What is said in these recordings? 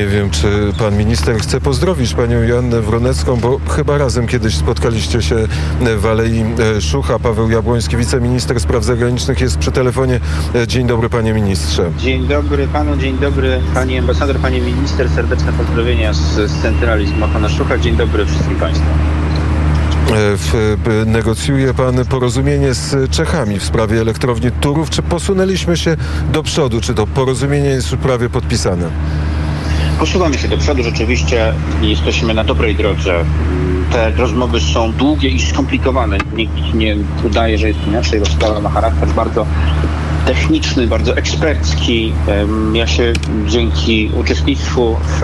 Nie wiem, czy pan minister chce pozdrowić panią Joannę Wronecką, bo chyba razem kiedyś spotkaliście się w Alei Szucha. Paweł Jabłoński, wiceminister spraw zagranicznych jest przy telefonie. Dzień dobry panie ministrze. Dzień dobry panu, dzień dobry pani ambasador, panie minister. Serdeczne pozdrowienia z, z centrali z Szucha. Dzień dobry wszystkim państwu. W, negocjuje pan porozumienie z Czechami w sprawie elektrowni Turów. Czy posunęliśmy się do przodu? Czy to porozumienie jest już prawie podpisane? Posuwamy się do przodu rzeczywiście i jesteśmy na dobrej drodze. Te rozmowy są długie i skomplikowane. Nikt nie udaje, że jest inaczej. Rozprawa ma charakter bardzo techniczny, bardzo ekspercki. Ja się dzięki uczestnictwu w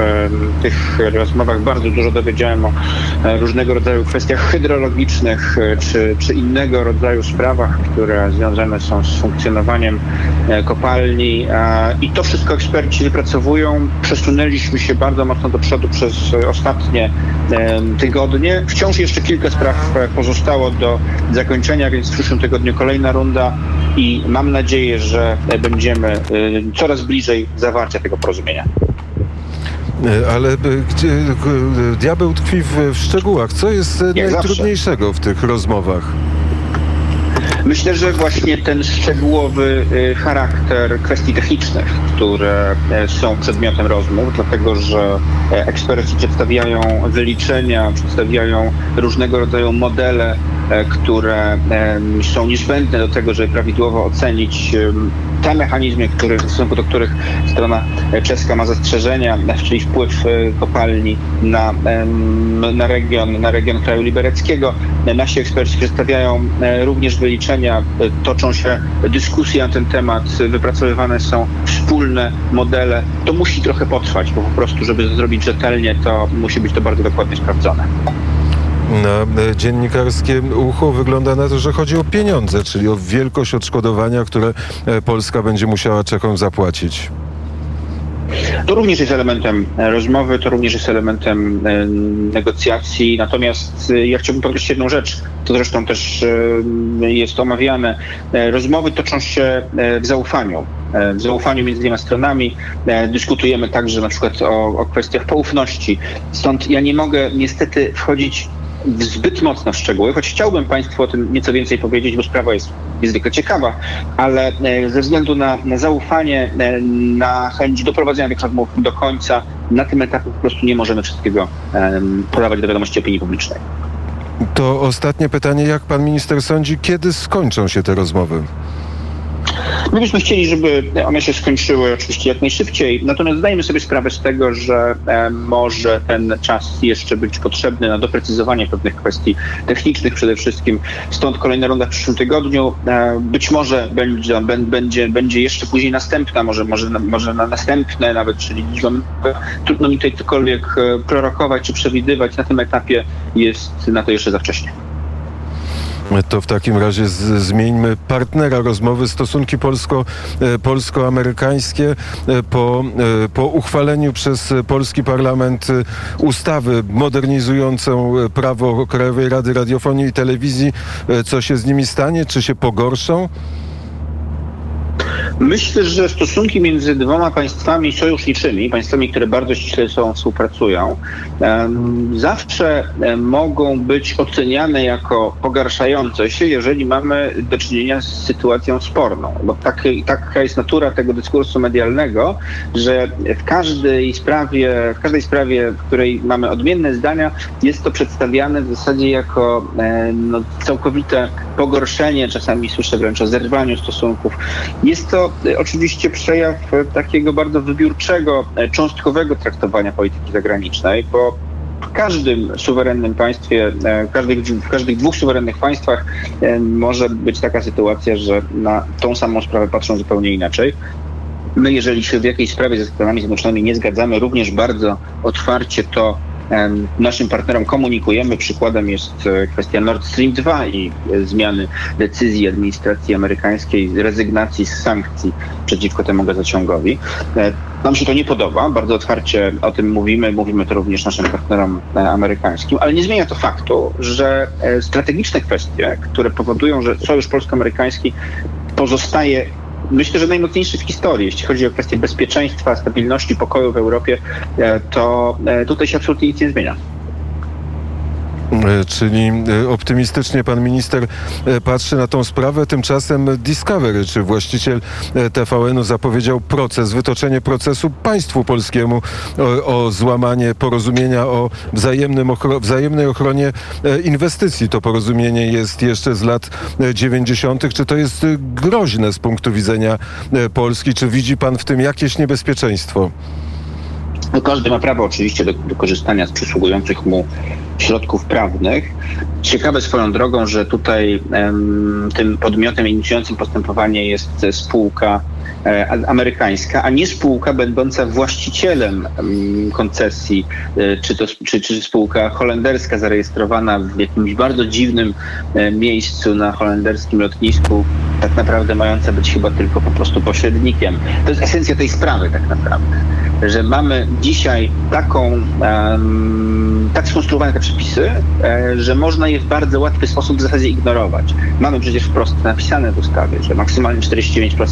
tych rozmowach bardzo dużo dowiedziałem o e, różnego rodzaju kwestiach hydrologicznych e, czy, czy innego rodzaju sprawach, które związane są z funkcjonowaniem e, kopalni. I to wszystko eksperci wypracowują. Przesunęliśmy się bardzo mocno do przodu przez ostatnie tygodnie. Wciąż jeszcze kilka spraw pozostało do zakończenia, więc w przyszłym tygodniu kolejna runda i mam nadzieję, że będziemy y, coraz bliżej zawarcia tego porozumienia. E, ale e, gdzie, diabeł tkwi w, w szczegółach. Co jest e, Jak najtrudniejszego zawsze. w tych rozmowach? Myślę, że właśnie ten szczegółowy charakter kwestii technicznych, które są przedmiotem rozmów, dlatego że eksperci przedstawiają wyliczenia, przedstawiają różnego rodzaju modele E, które są niezbędne do tego, żeby prawidłowo ocenić te mechanizmy, które, w stosunku do których strona czeska ma zastrzeżenia, czyli wpływ e, kopalni na, na, region, na region kraju libereckiego. Nasi eksperci przedstawiają e, również wyliczenia, toczą się dyskusje na ten temat, wypracowywane są wspólne modele. To musi trochę potrwać, bo po prostu, żeby zrobić rzetelnie, to musi być to bardzo dokładnie sprawdzone e, dziennikarskie ucho wygląda na to, że chodzi o pieniądze, czyli o wielkość odszkodowania, które e, Polska będzie musiała Czechom zapłacić. To również jest elementem e, rozmowy, to również jest elementem negocjacji. Natomiast ja chciałbym podkreślić jedną rzecz, to zresztą też jest omawiane. Rozmowy toczą się w zaufaniu. W zaufaniu między dwiema stronami. Dyskutujemy także na przykład o, o kwestiach poufności. Stąd ja nie mogę niestety wchodzić zbyt mocno w szczegóły, choć chciałbym Państwu o tym nieco więcej powiedzieć, bo sprawa jest niezwykle ciekawa, ale e, ze względu na, na zaufanie, e, na chęć doprowadzenia tych rozmów do końca, na tym etapie po prostu nie możemy wszystkiego podawać do wiadomości opinii publicznej. To ostatnie pytanie. Jak pan minister sądzi, kiedy skończą się te rozmowy? My byśmy chcieli, żeby one się skończyły oczywiście jak najszybciej, natomiast zdajemy sobie sprawę z tego, że e, może ten czas jeszcze być potrzebny na doprecyzowanie pewnych kwestii technicznych przede wszystkim. Stąd kolejna runda w przyszłym tygodniu. E, być może będzie, będzie, będzie jeszcze później następna, może, może, może na następne nawet, czyli trudno mi tutaj cokolwiek e, prorokować czy przewidywać. Na tym etapie jest na to jeszcze za wcześnie. To w takim razie z, zmieńmy partnera rozmowy, stosunki polsko, e, polsko-amerykańskie e, po, e, po uchwaleniu przez polski parlament ustawy modernizującą prawo Krajowej Rady Radiofonii i Telewizji. Co się z nimi stanie? Czy się pogorszą? Myślę, że stosunki między dwoma państwami sojuszniczymi, państwami, które bardzo ściśle sobą współpracują, zawsze mogą być oceniane jako pogarszające się, jeżeli mamy do czynienia z sytuacją sporną. Bo tak, taka jest natura tego dyskursu medialnego, że w każdej sprawie, w każdej sprawie, w której mamy odmienne zdania, jest to przedstawiane w zasadzie jako no, całkowite pogorszenie, czasami słyszę wręcz o zerwaniu stosunków. Jest to e, oczywiście przejaw takiego bardzo wybiórczego, e, cząstkowego traktowania polityki zagranicznej, bo w każdym suwerennym państwie, w każdych, w każdych dwóch suwerennych państwach może być taka sytuacja, że na tą samą sprawę patrzą zupełnie inaczej. My, jeżeli się w jakiejś sprawie ze Stanami Zjednoczonymi nie zgadzamy, również bardzo otwarcie to Naszym partnerom komunikujemy. Przykładem jest e, kwestia Nord Stream 2 i e, zmiany decyzji administracji amerykańskiej, rezygnacji z sankcji przeciwko temu gazociągowi. E, nam się to nie podoba, bardzo otwarcie o tym mówimy, mówimy to również naszym partnerom amerykańskim, ale nie zmienia to faktu, że strategiczne kwestie, które powodują, że sojusz polsko-amerykański pozostaje myślę, że najmocniejszy w historii. Jeśli chodzi o kwestię bezpieczeństwa, stabilności, pokoju w Europie, e, to e, tutaj się absolutnie nic nie zmienia. E, Czyli e, optymistycznie pan minister e, patrzy na tą sprawę. Tymczasem Discovery, czy właściciel TVN-u zapowiedział proces, wytoczenie procesu państwu polskiemu o, o złamanie porozumienia o wzajemnym ochro, wzajemnej ochronie inwestycji. To porozumienie jest jeszcze z lat e, 90. Czy to jest groźne z punktu widzenia Polski? Czy widzi pan w tym jakieś niebezpieczeństwo? No każdy ma prawo oczywiście do, do korzystania z przysługujących mu środków prawnych. Ciekawe swoją drogą, że tutaj tym podmiotem inicjującym postępowanie jest e, spółka e, amerykańska, a nie spółka będąca właścicielem em, koncesji, e, czy to czy, czy spółka holenderska zarejestrowana w jakimś bardzo dziwnym e, miejscu na holenderskim lotnisku, tak naprawdę mająca być chyba tylko po prostu pośrednikiem. To jest esencja tej sprawy tak naprawdę, że mamy dzisiaj taką, tak skonstruowane te przepisy, e, że można je w bardzo łatwy sposób w zasadzie ignorować. Mamy przecież wprost napisane w ustawie, że maksymalnie 49%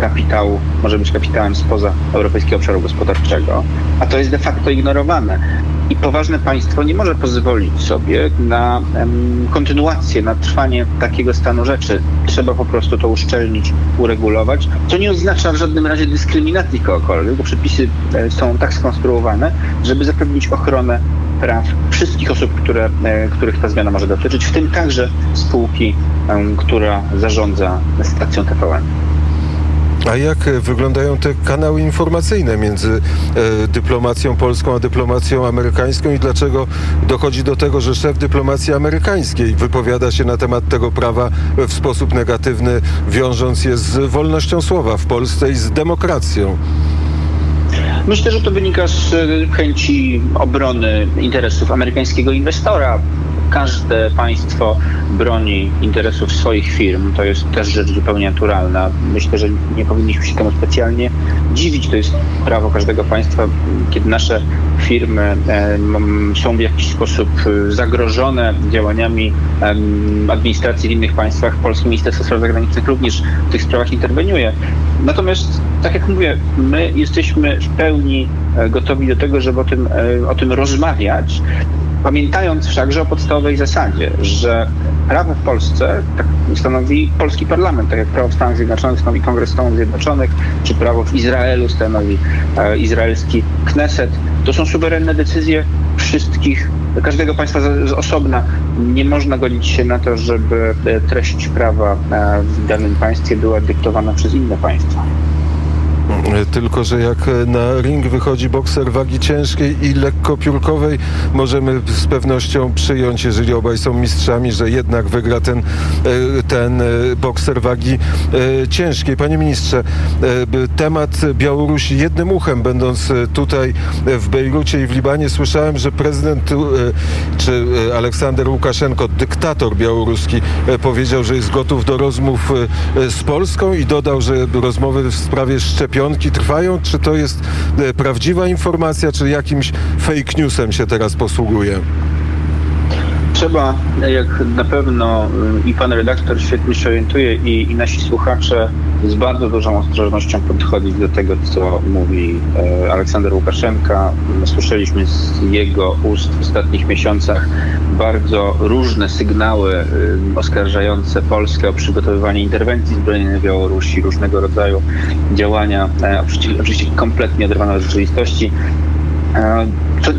kapitału może być kapitałem spoza Europejskiego Obszaru Gospodarczego, a to jest de facto ignorowane. I poważne państwo nie może pozwolić sobie na kontynuację, na trwanie takiego stanu rzeczy. Trzeba po prostu to uszczelnić, uregulować, co nie oznacza w żadnym razie dyskryminacji kogokolwiek, bo przepisy e, są tak skonstruowane, żeby zapewnić ochronę praw wszystkich osób, które, e, których ta zmiana może dotyczyć, w tym także spółki, która zarządza stacją TVN. A jak e, wyglądają te kanały informacyjne między e, dyplomacją polską a dyplomacją amerykańską i dlaczego dochodzi do tego, że szef dyplomacji amerykańskiej wypowiada się na temat tego prawa w sposób negatywny, wiążąc je z wolnością słowa w Polsce i z demokracją? Myślę, że to wynika z e, chęci obrony interesów amerykańskiego inwestora. Każde państwo broni interesów swoich firm. To jest też rzecz zupełnie naturalna. Myślę, że nie powinniśmy się temu specjalnie dziwić. To jest prawo każdego państwa, kiedy nasze firmy e, są w jakiś sposób e, zagrożone działaniami administracji w innych państwach. Polskie Ministerstwo Spraw Zagranicznych również w tych sprawach interweniuje. Natomiast, tak jak mówię, my jesteśmy w pełni e, gotowi do tego, żeby o tym, o tym rozmawiać, pamiętając wszakże o podstawowej zasadzie, że prawo w Polsce tak stanowi polski parlament, tak jak prawo w Stanach Zjednoczonych stanowi Kongres Stanów Zjednoczonych, czy prawo w Izraelu stanowi e, izraelski Kneset. To są suwerenne decyzje wszystkich, każdego państwa z, z osobna. Nie można godzić się na to, żeby e, treść prawa e, w danym państwie była dyktowana przez inne państwa. Tylko, że jak na ring wychodzi bokser wagi ciężkiej i lekkopiórkowej, możemy z pewnością przyjąć, jeżeli obaj są mistrzami, że jednak wygra ten, e, ten e, bokser wagi e, ciężkiej. Panie ministrze, temat Białorusi jednym uchem, będąc tutaj w Bejrucie i w Libanie, słyszałem, że prezydent czy Aleksander Łukaszenko, dyktator białoruski, powiedział, że jest gotów do rozmów z Polską i dodał, że rozmowy w sprawie szczepionki trwają. Czy to jest e, prawdziwa informacja, czy jakimś fake newsem się teraz posługuje? Trzeba, jak na pewno y, i pan redaktor świetnie się orientuje, i, i nasi słuchacze z bardzo dużą ostrożnością podchodzić do tego, co mówi e, Aleksander Łukaszenka. Słyszeliśmy z jego ust w ostatnich miesiącach bardzo różne sygnały y, oskarżające Polskę o przygotowywanie interwencji zbrojnej na Białorusi, różnego rodzaju działania, e, oczywiście kompletnie oderwane od rzeczywistości. To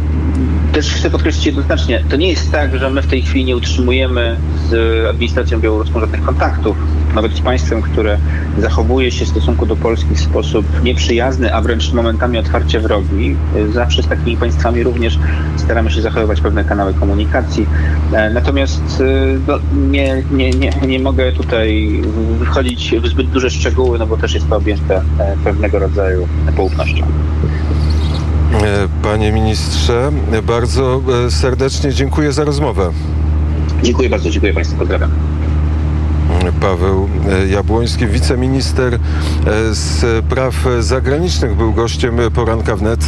też chcę podkreślić jednoznacznie, to nie jest tak, że my w tej chwili nie utrzymujemy z administracją białoruską żadnych kontaktów, nawet z państwem, które zachowuje się w stosunku do Polski w sposób nieprzyjazny, a wręcz momentami otwarcie wrogi. Zawsze z takimi państwami również staramy się zachowywać pewne kanały komunikacji. E, Natomiast e, no, nie, nie, nie, nie mogę tutaj wchodzić w zbyt duże szczegóły, no bo też jest to objęte e, pewnego rodzaju poufnością. E, Panie ministrze, bardzo e, serdecznie dziękuję za rozmowę. Dziękuję bardzo, dziękuję Państwu, pozdrawiam. Paweł e, Jabłoński, wiceminister z spraw zagranicznych, był gościem poranka wnet.